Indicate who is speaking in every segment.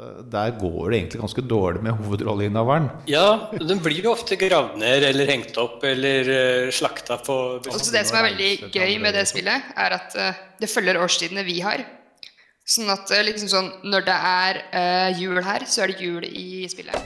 Speaker 1: Eh, Der går det egentlig ganske dårlig med hovedrolleinnehaveren.
Speaker 2: Ja, den blir jo ofte gravd ned eller hengt opp eller uh, slakta på
Speaker 3: Også det som er veldig gøy med det spillet, er at eh, det følger årstidene vi har. Sånn at eh, liksom sånn, når det er eh, jul her, så er det jul i spillet.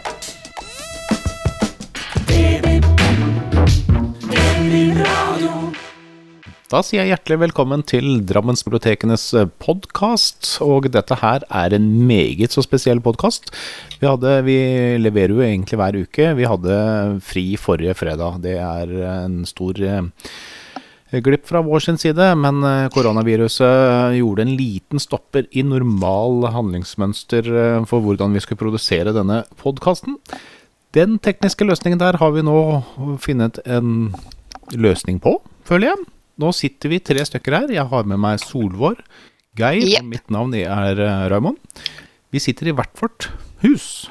Speaker 1: Da sier jeg hjertelig velkommen til Drammensbibliotekenes podkast. Og dette her er en meget så spesiell podkast. Vi, vi leverer jo egentlig hver uke. Vi hadde fri forrige fredag. Det er en stor eh, glipp fra vår sin side, men eh, koronaviruset gjorde en liten stopper i normal handlingsmønster eh, for hvordan vi skulle produsere denne podkasten. Den tekniske løsningen der har vi nå funnet en løsning på, føler jeg. Nå sitter vi tre stykker her. Jeg har med meg Solvår, Geir,
Speaker 3: yep.
Speaker 1: og mitt navn er eh, Raymond. Vi sitter i hvert vårt hus.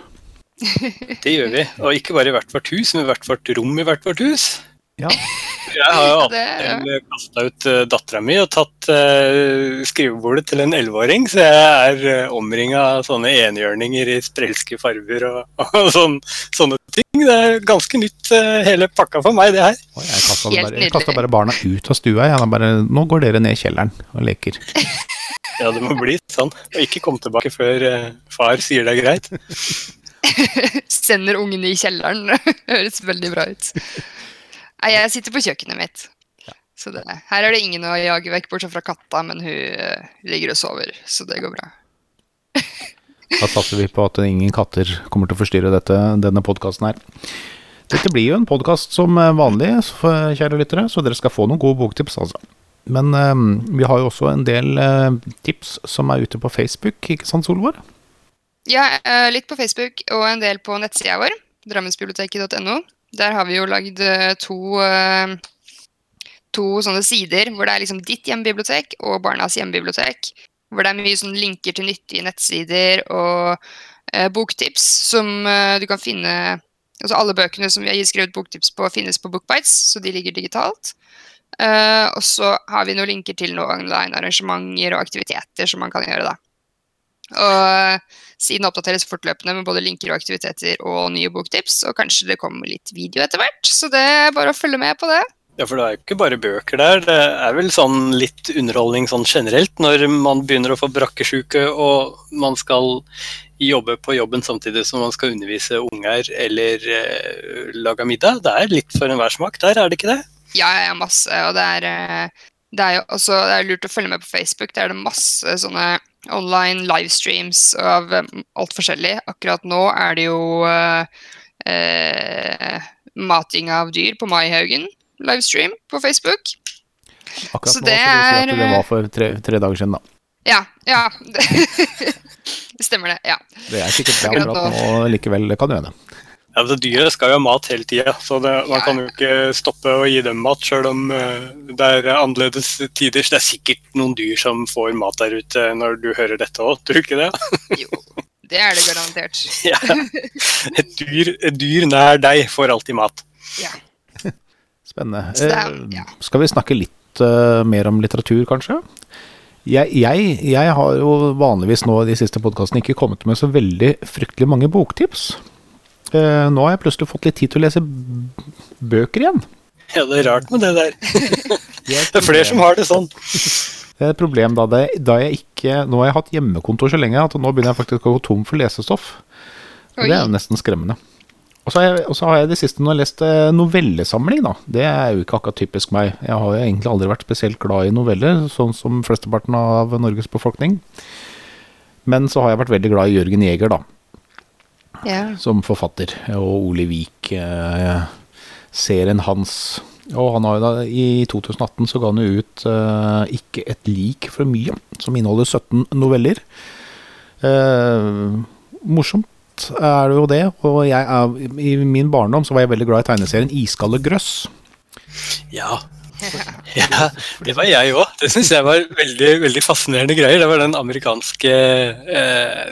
Speaker 2: Det gjør vi. Og ikke bare i hvert vårt hus, men i hvert vårt rom i hvert vårt hus.
Speaker 1: Ja,
Speaker 2: Jeg har jo alltid kasta ut uh, dattera mi og tatt eh, skrivebordet til en elleveåring, så jeg er uh, omringa av sånne enhjørninger i sprelske farger og, og sånn, sånne ting. Det er ganske nytt eh, hele pakka for meg, det her.
Speaker 1: jeg kasta bare, jeg bare barna ut av stua. Jeg. Bare, nå går dere ned i kjelleren og leker.
Speaker 2: Ja, det må bli sånn. Og ikke komme tilbake før eh, far sier det er greit.
Speaker 3: Sender ungene i kjelleren. Høres veldig bra ut. Nei, jeg sitter på kjøkkenet mitt. Så det, her er det ingen å jage vekk, bortsett fra katta, men hun uh, ligger og sover, så det går bra.
Speaker 1: Da satser vi på at ingen katter kommer til å forstyrre dette, denne podkasten her. Dette blir jo en podkast som eh, vanlig, kjære lyttere, så dere skal få noen gode boktips, altså. Men eh, vi har jo også en del uh, tips som er ute på Facebook, ikke sant, Solvår?
Speaker 3: Ja, litt på Facebook og en del på nettsida vår, drammensbiblioteket.no. Der har vi jo lagd eh, to, eh, to sånne sider hvor det er liksom ditt hjemmebibliotek og barnas hjemmebibliotek. Hvor det er mye sånn linker til nyttige nettsider og eh, boktips som eh, du kan finne Altså alle bøkene som vi har skrevet boktips på, finnes på Bookbites, så de ligger digitalt. Eh, og så har vi noen linker til noen online-arrangementer og aktiviteter som man kan gjøre, da. Og siden oppdateres fortløpende med både linker og aktiviteter og nye boktips, og kanskje det kommer litt video etter hvert, så det er bare å følge med på det.
Speaker 2: Ja, for det er jo ikke bare bøker der. Det er vel sånn litt underholdning sånn generelt når man begynner å få brakkesjuke og man skal jobbe på jobben samtidig som man skal undervise unger eller eh, lage middag. Det er litt for enhver smak der, er det ikke det?
Speaker 3: Ja, ja, ja, masse, og det er, eh, det er jo også det er lurt å følge med på Facebook, der er det masse sånne online livestreams av eh, alt forskjellig. Akkurat nå er det jo eh, eh, mating av dyr på Maihaugen, livestream på Facebook.
Speaker 1: Akkurat
Speaker 3: Så
Speaker 1: nå
Speaker 3: det
Speaker 1: så du si at det var for tre, tre dager siden, da.
Speaker 3: Ja, ja. Det stemmer det, ja.
Speaker 1: Det er sikkert det
Speaker 3: Akkurat
Speaker 1: nå likevel, kan du hende.
Speaker 2: Ja, altså, Dyret skal jo ha mat hele tida, så det, man kan jo ikke stoppe å gi dem mat sjøl om eh, det er annerledes tider. Så det er sikkert noen dyr som får mat der ute når du hører dette òg, tror du ikke det?
Speaker 3: Jo, det er det garantert.
Speaker 2: Ja. Et, dyr, et dyr nær deg får alltid mat.
Speaker 3: Ja.
Speaker 1: Spennende.
Speaker 3: Det er-
Speaker 1: Eh,
Speaker 3: ja.
Speaker 1: Skal vi snakke litt uh, mer om litteratur, kanskje? Jeg, jeg, jeg har jo vanligvis nå i de siste podkastene ikke kommet med så veldig fryktelig mange boktips. Eh, nå har jeg plutselig fått litt tid til å lese bøker igjen.
Speaker 2: Ja, det er rart med det der.
Speaker 1: Det
Speaker 2: Det er flere som har det sånn.
Speaker 1: Det er et problem da, det, da jeg ikke Nå har jeg hatt hjemmekontor så lenge at nå begynner jeg faktisk å gå tom for lesestoff. Og
Speaker 3: Oi.
Speaker 1: det er jo nesten skremmende. Og så har jeg, har jeg det siste nå lest eh, novellesamling, da. Det er jo ikke akkurat typisk meg. Jeg har jo egentlig aldri vært spesielt glad i noveller, sånn som flesteparten av Norges befolkning. Men så har jeg vært veldig glad i Jørgen Jæger, da,
Speaker 3: Ja.
Speaker 1: som forfatter. Og Ole Vik, eh, serien hans. Og han har jo da, I 2018 så ga han jo ut eh, 'Ikke et lik for mye', som inneholder 17 noveller. Eh, morsomt er det jo det. Og jeg er, i min barndom så var jeg veldig glad i tegneserien 'Iskalde grøss'.
Speaker 2: Ja. ja, det var jeg òg. Det syns jeg var veldig, veldig fascinerende greier. Det var den amerikanske eh,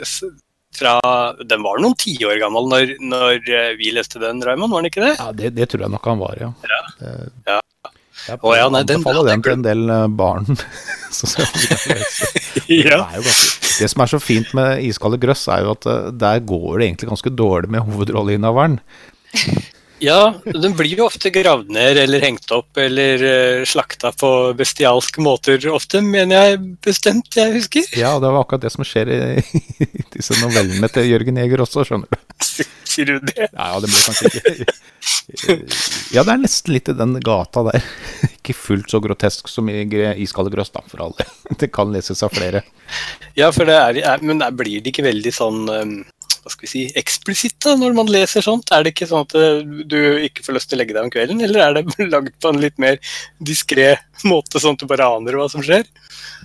Speaker 2: fra Den var noen tiår gammel når, når eh, vi leste den, Raymond, var den ikke det?
Speaker 1: Ja, det, det tror jeg nok han var, ja. Ja, ja, Jeg
Speaker 2: Å ja, nei, den
Speaker 1: anbefaler den,
Speaker 2: den
Speaker 1: til en del barn. Det,
Speaker 2: ja.
Speaker 1: ganske, det som er så fint med Iskalde grøss, er jo at eh, der går det egentlig ganske dårlig med hovedrolleinnehaveren.
Speaker 2: Ja, den blir jo ofte gravd ned eller hengt opp eller uh, slakta på bestialske måter. Ofte, mener jeg bestemt, jeg husker.
Speaker 1: Ja, det var akkurat det som skjer i, i disse novellene til Jørgen Jæger også, skjønner du.
Speaker 2: Sier du det?
Speaker 1: Ja, det blir kanskje ikke Ja, det er nesten litt i den gata der. Ikke fullt så grotesk som i Iskalde grøss, da, for alle. Det kan leses av flere.
Speaker 2: Ja, for det er, Men blir det ikke veldig sånn um, hva skal vi si, eksplisitt da, når man leser sånt? Er det ikke sånn at eh, du ikke får lyst til å legge deg om kvelden, eller er det lagd på en litt mer diskré måte, sånn at du bare aner hva som skjer?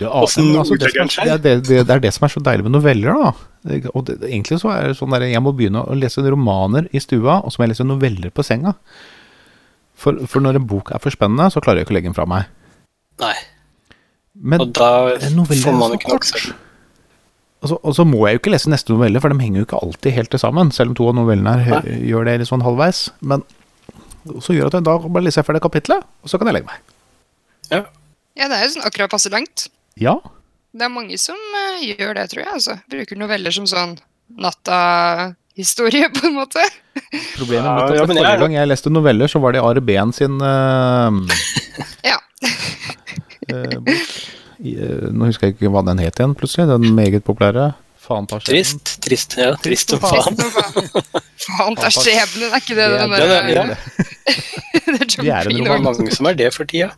Speaker 1: Det, er, altså, det, som er, det, er det, er det som er så deilig med noveller, da. Og det, egentlig så er det sånn der, jeg må begynne å lese romaner i stua, og så må jeg lese noveller på senga. For, for når en bok er for spennende, så klarer jeg ikke å legge den fra meg.
Speaker 2: Nei.
Speaker 1: Men
Speaker 2: Og da får man ikke nok
Speaker 1: kort. Og så, og så må jeg jo ikke lese neste novelle, for de henger jo ikke alltid helt til sammen. Selv om to av novellene her gjør det litt sånn halvveis. Men så gjør at jeg da bare leser jeg ferdig kapitlet, og så kan jeg legge meg.
Speaker 2: Ja.
Speaker 3: Ja, det er jo sånn akkurat passe langt.
Speaker 1: Ja,
Speaker 3: Det er mange som eh, gjør det, tror jeg. altså. Bruker noveller som sånn natta-historie, på en måte.
Speaker 1: problemet
Speaker 2: Ja, ja,
Speaker 1: at
Speaker 2: jeg
Speaker 1: forrige gang jeg leste noveller, så var det Are Behn sin uh,
Speaker 3: Ja.
Speaker 1: uh, bok. Eh, nå husker jeg ikke hva den het igjen, plutselig. Den meget populære. Faen tar skjebnen.
Speaker 2: Trist, trist, ja, trist som
Speaker 1: Trist
Speaker 2: faen.
Speaker 3: Faen. Er skjebnen, er ikke det
Speaker 1: Det
Speaker 3: den
Speaker 2: det er-
Speaker 3: der
Speaker 2: ja.
Speaker 3: Det er John
Speaker 1: Det
Speaker 2: mange som er det for tida.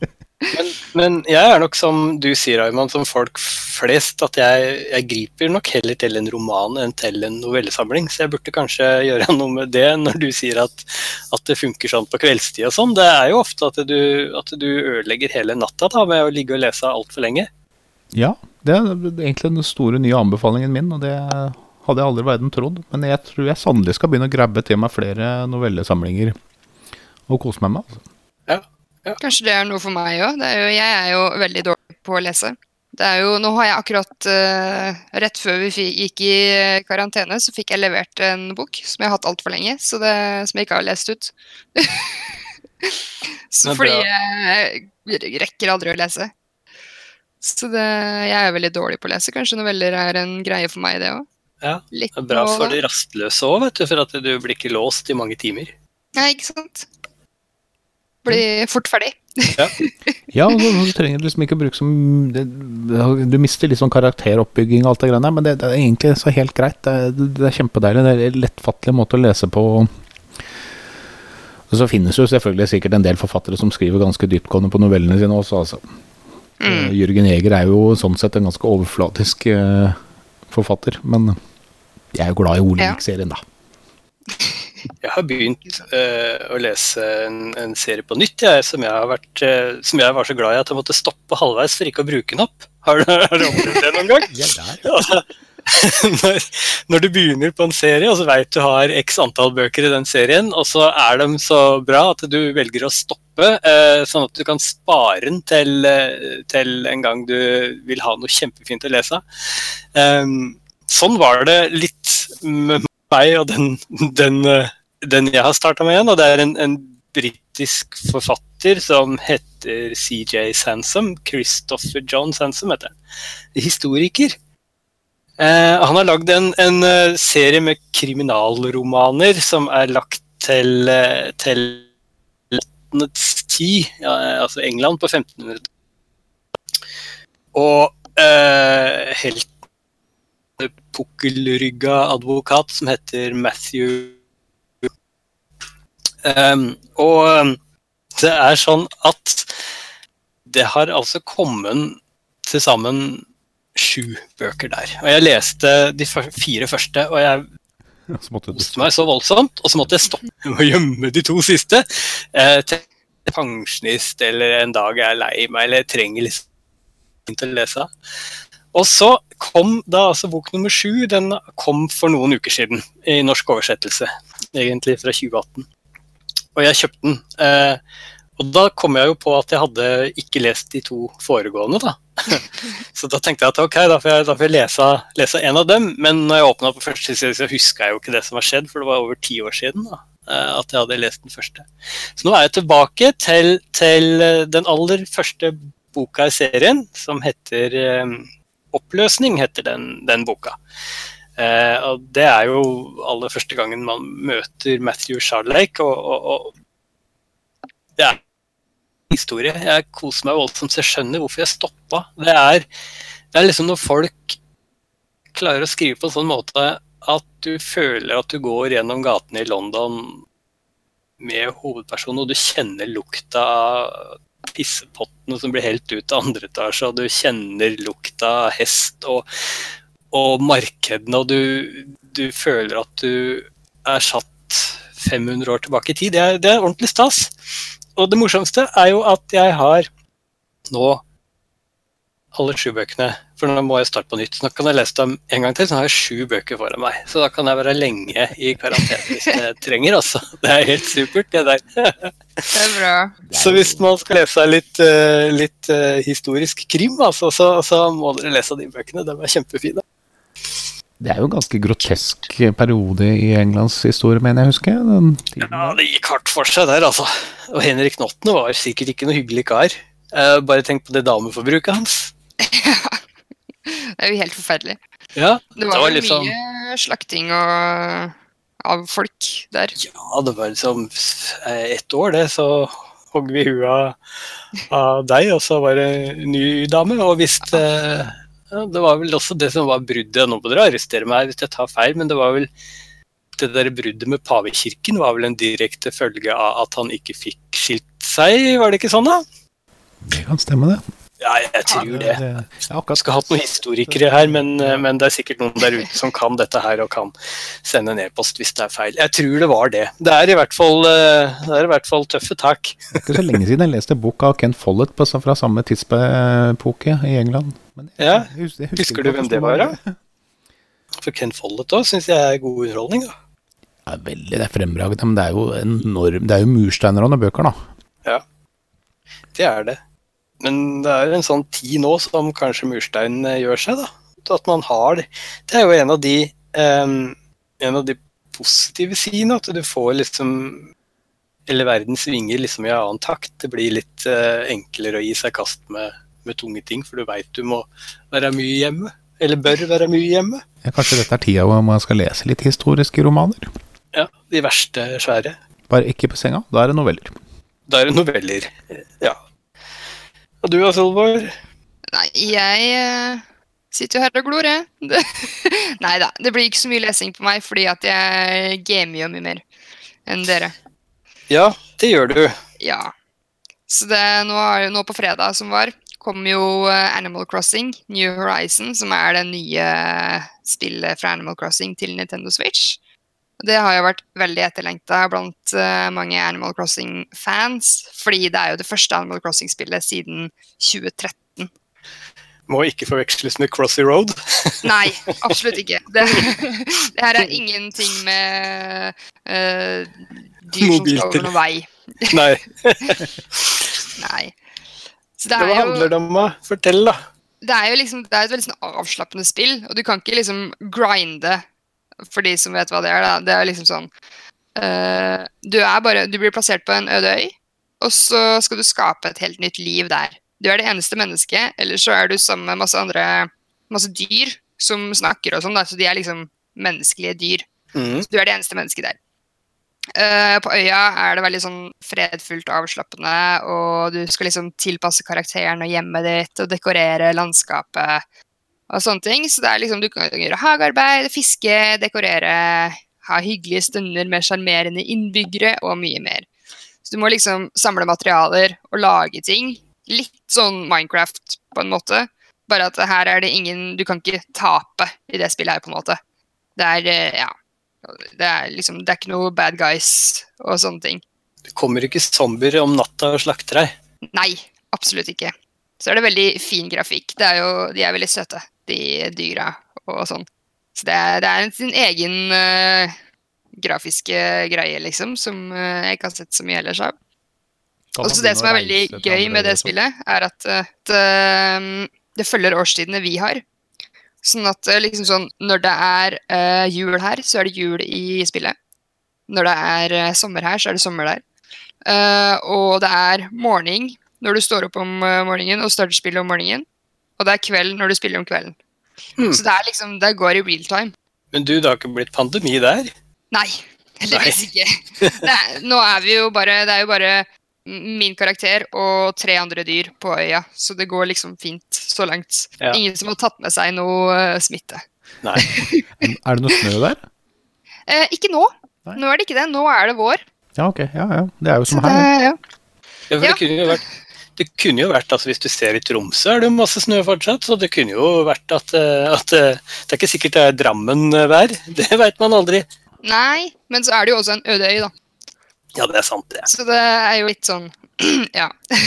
Speaker 2: Men, men jeg er nok som du sier, Ayman, som folk flest, at jeg, jeg griper nok heller til en roman enn til en novellesamling. Så jeg burde kanskje gjøre noe med det når du sier at, at det funker sånn på kveldstid og sånn. Det er jo ofte at du, at du ødelegger hele natta da, med å ligge og lese altfor lenge.
Speaker 1: Ja, det er egentlig den store nye anbefalingen min, og det hadde jeg aldri verden trodd. Men jeg tror jeg sannelig skal begynne å grabbe til meg flere novellesamlinger og kose meg med. Altså.
Speaker 3: Kanskje det er noe for meg òg. Jeg er jo veldig dårlig på å lese. Det er jo, nå har jeg akkurat uh, Rett før vi gikk i eh, karantene, så fikk jeg levert en bok som jeg har hatt altfor lenge, så det, som jeg ikke har lest ut. så fordi
Speaker 2: bra.
Speaker 3: jeg rekker aldri å lese. Så det, jeg er veldig dårlig på å lese. Kanskje noveller er en greie for meg, det òg.
Speaker 2: Ja, Det er bra for de rastløse òg, vet du, for at du blir ikke låst i mange timer.
Speaker 3: Ja, ikke sant? Bli fort ferdig.
Speaker 1: Ja, ja du, du trenger liksom ikke å bruke som det, Du mister litt sånn karakteroppbygging og alt det greiene der, men det, det er egentlig så helt greit. Det, det er kjempedeilig. Det er en lettfattelig måte å lese på. Og så finnes jo selvfølgelig sikkert en del forfattere som skriver ganske dyptgående på novellene sine også, altså. Eh, Jørgen Jæger er jo sånn sett en ganske overflatisk uh, forfatter, men jeg er jo glad i Olemic-serien, da.
Speaker 2: Jeg har begynt uh, å lese en, en serie på nytt jeg, som, jeg har vært, uh, som jeg var så glad i at jeg måtte stoppe halvveis for ikke å bruke den opp. Har du, har du opplevd det noen gang?
Speaker 1: Ja.
Speaker 2: Altså, når, når du begynner på en serie, og så veit du har x antall bøker i den serien, og så er de så bra at du velger å stoppe, eh, sånn at du kan spare den til, til en gang du vil ha noe kjempefint å lese. Ehm, sånn var det litt med meg og den, den, eh, den jeg har starta med igjen, og det er en, en britisk forfatter som heter CJ Sansom. Christopher John Sansom heter han. Historiker. Eh, han har lagd en, en eh, serie med kriminalromaner som er lagt til, eh, til 1800-tallets tid, ja, altså England på 1500-tallet. Og eh, helt pukkelrygga advokat som heter Matthew Um, Og um, det er sånn at det har altså kommet til sammen sju bøker der. Og jeg leste de fire første, og jeg koste meg så voldsomt, og så måtte jeg stoppe og gjemme de to siste eh, til pensjonist eller en dag jeg er lei meg eller jeg trenger liksom å lese. Og så kom da altså bok nummer sju. Den kom for noen uker siden i norsk oversettelse. Egentlig fra 2018. Og jeg kjøpte den. Eh, og da kom jeg jo på at jeg hadde ikke lest de to foregående, da. så da tenkte jeg at ok, da får jeg, da får jeg lese, lese en av dem. Men når jeg åpna på første side, så huska jeg jo ikke det som har skjedd, for det var over ti år siden. da. eh, at jeg hadde lest den første. Så nå er jeg tilbake til, til den aller første boka i serien, som heter eh, Oppløsning, heter den, den boka. Eh, og det er jo aller første gangen man møter Matthew Charlake, og, og, og det er historie. Jeg koser meg voldsomt, så jeg skjønner hvorfor jeg stoppa. Det er, det er liksom når folk klarer å skrive på en sånn måte at du føler at du går gjennom gatene i London med hovedpersonen, og du kjenner lukta av pissepottene som blir helt ut av andre etasje, og du kjenner lukta av hest og, og markedene, og du, du, føler at du er satt 500 år tilbake i tid. Det er, det er ordentlig stas. Og det morsomste er jo at jeg har nå alle sju bøkene. For nå må jeg starte på nytt. Så nå kan jeg lese dem en gang til, så har jeg sju bøker foran meg. Så da kan jeg være lenge i karantene hvis jeg trenger, altså. Det er helt supert, det der.
Speaker 3: Det er bra.
Speaker 2: Så hvis man skal lese litt, eh, litt uh, historisk krim, altså, så, så, må dere lese de bøkene. De er kjempefine.
Speaker 1: Det er jo en ganske grotesk periode i Englands historie, mener jeg husker.
Speaker 2: ja, det gikk hardt for seg der, altså. Og Henrik Notten var sikkert ikke noe hyggelig kar. Uh, bare tenk på det dameforbruket hans.
Speaker 3: Ja. Det er jo helt forferdelig.
Speaker 2: Ja,
Speaker 3: det var, det var liksom... mye slakting og... av folk der.
Speaker 2: Ja, det var liksom ett år, det, så hogg vi huet av, av deg, og så var det en ny dame. Og hvis det, ja, det var vel også det som var bruddet Nå må dere arrestere meg hvis jeg tar feil, men det var vel det der bruddet med pavekirken var vel en direkte følge av at han ikke fikk skilt seg, var det ikke sånn da?
Speaker 1: Det kan stemme, det.
Speaker 2: Ja, jeg tror det. Jeg skal hatt noen historikere her, men, men, det er sikkert noen der ute som kan dette her og kan sende en e-post hvis det er feil. Jeg tror det var det. Det er i hvert fall, det er i hvert fall tøffe tak.
Speaker 1: Det er ikke så lenge siden jeg leste bok av Ken Follett på, fra samme tidsepoke i England.
Speaker 2: Jeg, ja, jeg husker, jeg husker du hvem det var, da? For Ken Follett òg syns jeg er god underholdning. da.
Speaker 1: Ja, veldig, det er fremragende, men det er jo enorm, det er jo mursteiner og bøker, da.
Speaker 2: Ja, det er det. Men det er en sånn tid nå som kanskje murstein eh, gjør seg, da. At man har det. Det er jo en av de, um, en av de positive sidene, at du får liksom Eller verden svinger liksom i annen takt. Det blir litt uh, enklere å gi seg kast med, med tunge ting, for du veit du må være mye hjemme. Eller bør være mye hjemme.
Speaker 1: Ja, kanskje dette er tida hvor man skal lese litt historiske romaner?
Speaker 2: Ja, de verste svære.
Speaker 1: Bare ikke på senga, da er det noveller.
Speaker 2: Da er det noveller, ja. Og du da, Solvor?
Speaker 3: Nei, jeg uh, sitter jo her og glor, jeg. Nei da, det blir ikke så mye lesing på meg, fordi at jeg gamer jo mye mer enn dere.
Speaker 2: Ja, det gjør du.
Speaker 3: Ja. Så det, nå, nå på fredag som var, kom jo eh, Animal Crossing, New Horizon, som er det nye spillet fra Animal Crossing til Nintendo Switch. Det har jo vært veldig etterlengta blant uh, mange Animal Crossing-fans. Fordi det er jo det første Animal Crossing-spillet siden 2013.
Speaker 2: Må ikke forveksles med Crossy Road.
Speaker 3: Nei, absolutt ikke. Det, det her er ingenting med uh, dyr som skal over noen vei.
Speaker 2: Nei.
Speaker 3: Nei.
Speaker 2: Så det Hva handler det om, da? Fortell, da.
Speaker 3: Det er jo liksom, det er et veldig sånn avslappende spill, og du kan ikke liksom grinde for de som vet hva det er, da. Det er liksom sånn uh, Du er bare Du blir plassert på en øde øy, og så skal du skape et helt nytt liv der. Du er det eneste mennesket, eller så er du sammen med masse andre masse dyr som snakker og sånn, så de er liksom menneskelige dyr. Mm. Så du er det eneste mennesket der. Uh, på øya er det veldig sånn fredfullt og avslappende, og du skal liksom tilpasse karakteren og hjemmet ditt og dekorere landskapet og sånne ting. Så det er liksom, du kan gjøre hagearbeid, fiske, dekorere, ha hyggelige stunder med sjarmerende innbyggere og mye mer. Så du må liksom samle materialer og lage ting. Litt sånn Minecraft på en måte. Bare at her er det ingen Du kan ikke tape i det spillet her, på en måte. Det er eh, ja. Det er liksom Det er ikke noe bad guys og sånne ting.
Speaker 2: Det kommer ikke zombier om natta og slakter deg?
Speaker 3: Nei, absolutt ikke. Så er det veldig fin grafikk. Det er jo, de er veldig søte de dyra og sånn. Så det er, det er sin egen uh, grafiske greie, liksom, som uh, jeg ikke har sett så mye ellers av. Og så Det som er veldig gøy med det spillet, er at uh, det følger årstidene vi har. Sånn at liksom sånn, når det er jul her, så er det jul i spillet. Når det er uh, sommer her, så er det sommer der. Uh, og det er morgen når du står opp om morgenen og starter spillet om morgenen. Og det er kveld når du spiller om kvelden.
Speaker 2: Mm.
Speaker 3: Så det er liksom, det går i real time.
Speaker 2: Men du, det har ikke blitt pandemi der?
Speaker 3: Nei, heldigvis ikke. Det er, nå er vi jo bare Det er jo bare min karakter og tre andre dyr på øya, så det går liksom fint så langt.
Speaker 2: Ja.
Speaker 3: Ingen som har tatt med seg noe eh, smitte.
Speaker 2: Nei.
Speaker 1: Er det noe snø der?
Speaker 3: Eh, ikke nå.
Speaker 1: Nei.
Speaker 3: Nå er det ikke det. Nå er det vår.
Speaker 1: Ja, ok. Ja, ja. Det er jo som
Speaker 3: det,
Speaker 1: her.
Speaker 3: ja.
Speaker 2: Ja, for
Speaker 3: Ja.
Speaker 2: det kunne jo vært det kunne jo vært, altså Hvis du ser i Tromsø, er det jo masse snø fortsatt. Så det kunne jo vært at, eh, at eh, Det er ikke sikkert det er Drammen-vær. Det veit man aldri.
Speaker 3: Nei, men så er det jo også en øde øy, da.
Speaker 2: Ja, det er sant, det.
Speaker 3: Så det er jo litt sånn Ja.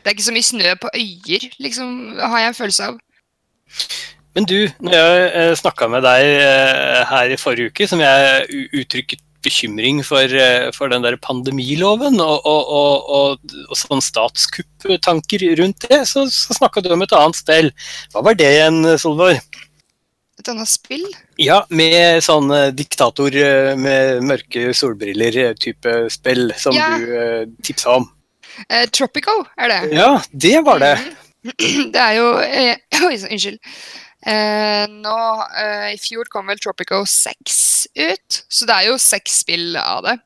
Speaker 3: Det er ikke så mye snø på øyer, liksom, har jeg en følelse av.
Speaker 2: Men du, når jeg eh, snakka med deg eh, her i forrige uke, som jeg uttrykket bekymring for, eh, for den der pandemiloven og, og, og, og, sånn statskupptanker rundt det, så, så snakka du om et annet spill. Hva var det igjen, Solvor?
Speaker 3: Et annet spill.
Speaker 2: Ja, med sånn eh, diktator eh, med mørke solbriller-type spill som
Speaker 3: Ja.
Speaker 2: du uh, tipsa om.
Speaker 3: Uh, Tropico er det.
Speaker 2: Ja, det var det.
Speaker 3: Det er jo uh, Oi, unnskyld. Eh, nå, eh, I fjor kom vel Tropico 6 ut, så det er jo seks spill av det.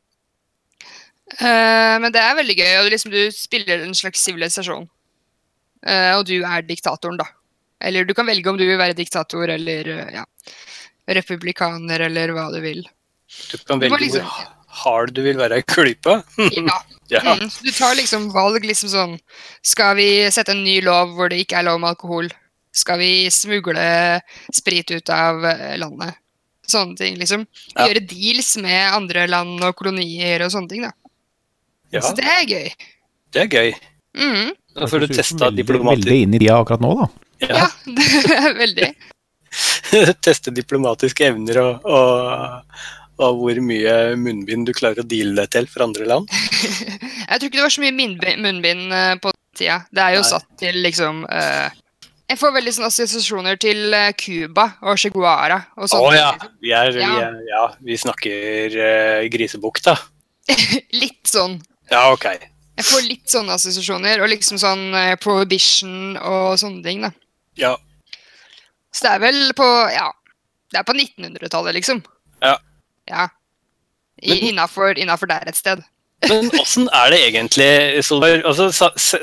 Speaker 3: Eh, men det er veldig gøy, og liksom du spiller en slags sivilisasjon. Eh, og du er diktatoren, da. Eller du kan velge om du vil være diktator eller eh, ja, republikaner eller hva du vil.
Speaker 2: Du kan
Speaker 3: Du
Speaker 2: velge
Speaker 3: liksom-
Speaker 2: hvor hard du vil være i klypa.
Speaker 3: Ja,
Speaker 2: Ja.
Speaker 3: Mm, du tar liksom valg liksom sånn Skal vi sette en ny lov hvor det ikke er lov med alkohol? Skal vi smugle sprit ut av eh, landet? Sånne ting, liksom.
Speaker 2: Ja.
Speaker 3: Gjøre deals med andre land og kolonier og sånne ting, da.
Speaker 2: ja,
Speaker 3: Så det er gøy.
Speaker 2: det er gøy.
Speaker 3: Mm,
Speaker 2: Da får du testa diplomatisk
Speaker 1: veldig inn i tida akkurat nå, da.
Speaker 2: Ja.
Speaker 3: ja, det er veldig.
Speaker 2: teste diplomatiske evner og, og, og hvor mye munnbind du klarer å deale deg til for andre land.
Speaker 3: Jeg tror ikke det var så mye munnbind, eh, på tida. Det er jo
Speaker 2: Nei.
Speaker 3: satt til liksom eh, Jeg får veldig sånne assosiasjoner til eh, Cuba og Chiguara. Og
Speaker 2: Å
Speaker 3: oh,
Speaker 2: ja. Vi, er, vi, er, ja, vi snakker uh, grisebukta.
Speaker 3: Litt sånn.
Speaker 2: Ja, ok.
Speaker 3: Jeg får litt sånne assosiasjoner, og liksom sånn uh, prohibition og sånne ting, da.
Speaker 2: Ja.
Speaker 3: Så det er vel på Ja, det er på 1900-tallet, liksom.
Speaker 2: Ja.
Speaker 3: Ja. Innafor der et sted.
Speaker 2: Men åssen er det egentlig, Solveig? Altså,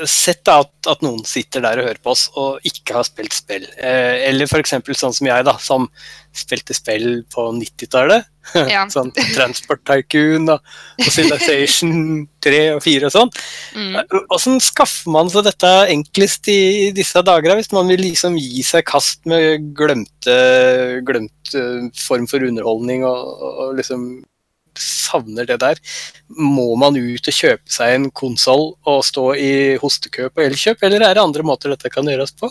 Speaker 2: sett at, at noen sitter der og hører på oss og ikke har spilt spill. Eh, eller f.eks. sånn som jeg, da, som spilte spill på 90-tallet.
Speaker 3: Ja.
Speaker 2: sånn Transport Tycoon og, og Civilization 3 og 4 og sånn.
Speaker 3: Mm.
Speaker 2: Skaffer man seg dette enklest i disse dager, hvis man vil liksom gi seg kast med glemte, glemt eh, form for underholdning og, og liksom savner det der? Må man ut og kjøpe seg en konsoll og stå i hostekø på Elkjøp, eller er det andre måter dette kan gjøres på?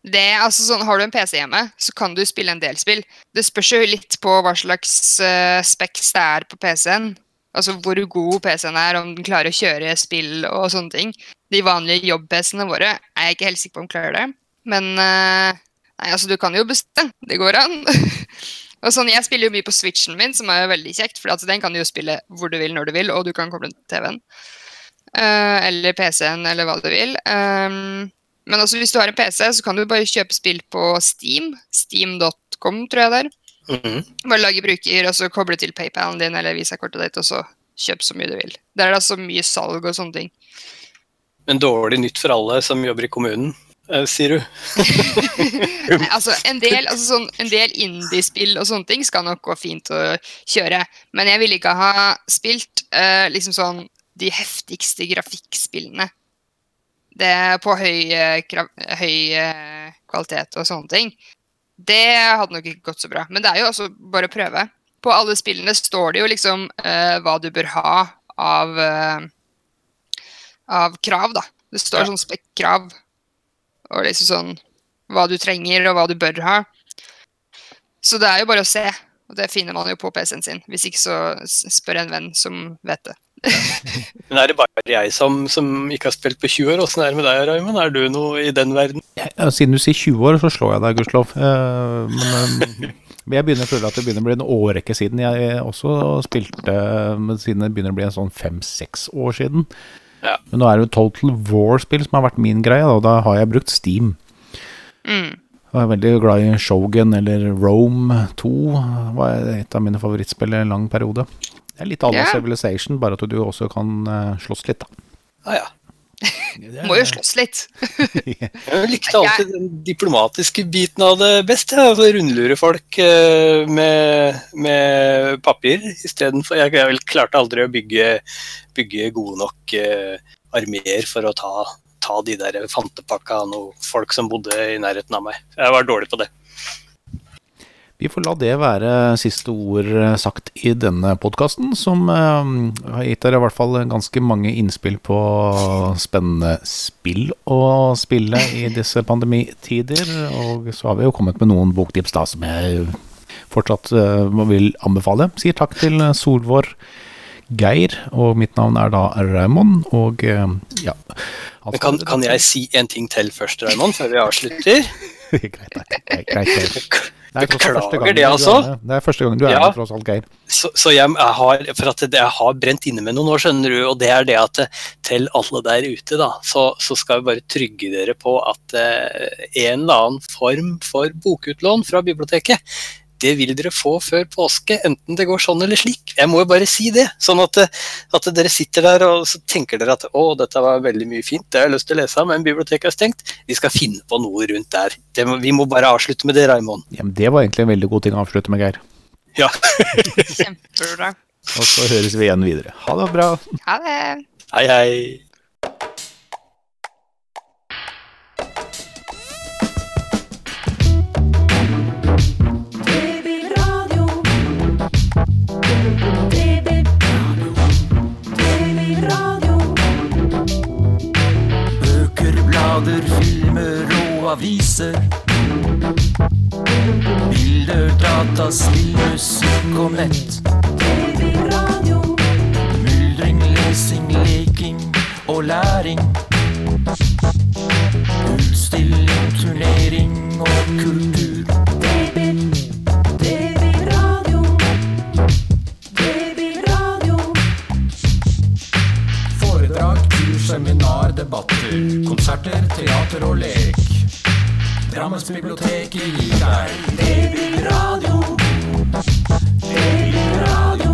Speaker 3: Det, altså sånn, Har du en PC hjemme, så kan du spille en del spill. Det spørs jo litt på hva slags uh, specs det er på PC-en. Altså hvor god PC-en er, om den klarer å kjøre spill og sånne ting. De vanlige jobb-PC-ene våre er jeg ikke helt sikker på om klarer det. Men uh, nei, altså, du kan jo bestemme. Det går an. og sånn, Jeg spiller jo mye på switchen min, som er jo veldig kjekt. For den kan du jo spille hvor du vil, når du vil, og du kan koble den til TV-en. Uh, eller PC-en, eller hva du vil. Um, men også hvis du har en PC, så kan du bare kjøpe spill på Steam. Steam.com, tror jeg det er.
Speaker 2: Mhm.
Speaker 3: Bare lage bruker, og så koble til PayPalen din eller visakortet ditt, og så kjøp så mye du vil. Der er det altså mye salg og sånne ting.
Speaker 2: Men dårlig nytt for alle som jobber i kommunen, eh, sier du?
Speaker 3: Nei, altså, en del, altså sånn, en del indie-spill og sånne ting skal nok gå fint å kjøre. Men jeg ville ikke ha spilt uh, liksom sånn de heftigste grafikkspillene. Det på høy, eh, høy eh, kvalitet og sånne ting. Det hadde nok ikke gått så bra. Men det er jo også bare å prøve. På alle spillene står det jo liksom eh, hva du bør ha av, eh, av krav, da. Det står
Speaker 2: Ja.
Speaker 3: sånn spekkrav. Og liksom sånn hva du trenger, og hva du bør ha. Så det er jo bare å se. Og det finner man jo på PC-en sin. Hvis ikke så spør en venn som vet det.
Speaker 2: Men er det bare jeg som, som ikke har spilt på 20 år? Åssen er det med deg, Raymond? Er du noe i den verden?
Speaker 1: Ja, siden du sier 20 år, så slår jeg deg, gudskjelov. Eh, men eh, jeg begynner å føle at det begynner å bli en årrekke siden jeg også spilte, siden det begynner å bli en sånn fem-seks år siden.
Speaker 2: Ja.
Speaker 1: Men nå er det jo Total War-spill som har vært min greie, og da har jeg brukt Steam.
Speaker 3: Mm.
Speaker 1: Jeg er veldig glad i Shogun eller Rome 2. var et av mine favorittspill i en lang periode. Det er litt à la
Speaker 3: yeah.
Speaker 1: Civilization, bare at du også kan eh, slåss litt, da.
Speaker 2: Ah, ja.
Speaker 3: Må jo slåss litt.
Speaker 2: Jeg likte alltid den diplomatiske biten av det best. Ja. Altså, rundlure folk eh, med, med papir istedenfor Jeg, jeg klarte aldri å bygge, bygge gode nok uh, armeer for å ta, ta de der fantepakka av noen folk som bodde i nærheten av meg. Jeg var dårlig på det.
Speaker 1: Vi får la det være siste ord eh, sagt i denne podkasten, som eh, har gitt dere i hvert fall ganske mange innspill på spennende spill å spille i disse pandemitider. Og så har vi jo kommet med noen boktips da som jeg fortsatt eh, vil anbefale. Sier takk til Solvår Geir, og mitt navn er da Raymond, og ja.
Speaker 2: altså, kan, kan jeg si en ting til først, Raymond, før vi avslutter?
Speaker 1: greit, greit, greit. Det er tross første
Speaker 2: Beklager
Speaker 1: gangen
Speaker 2: det,
Speaker 1: er
Speaker 2: altså.
Speaker 1: Det er første gang du er med, tross alt, Geir.
Speaker 2: Så, så jeg, jeg har, for at jeg har brent inne med noen år, skjønner du, og det er det at eh, til alle der ute, da, så, så skal vi bare trygge dere på at eh, en eller annen form for bokutlån fra biblioteket, det vil dere få før påske, enten det går sånn eller slik. Jeg må jo bare si det, sånn at, eh, at dere sitter der og så tenker dere at å, dette var veldig mye fint, det har jeg lyst til å lese men biblioteket er stengt. Vi skal finne på noe rundt der. Det må, vi må bare avslutte med det, Raymond.
Speaker 1: Ja, men det var egentlig en veldig god ting å avslutte med, Geir.
Speaker 2: Ja.
Speaker 3: Kjempebra.
Speaker 1: Og så høres vi igjen videre. Ha det bra.
Speaker 3: Ha det.
Speaker 2: Hei, hei.
Speaker 4: Blader, filmer og aviser. Bilder, data, spill, musikk og nett. Myldring, lesing, leking og læring. Utstilling, turnering og kultur. Konserter, teater og lek. Drammensbiblioteket gir deg
Speaker 5: Babyradio. Babyradio.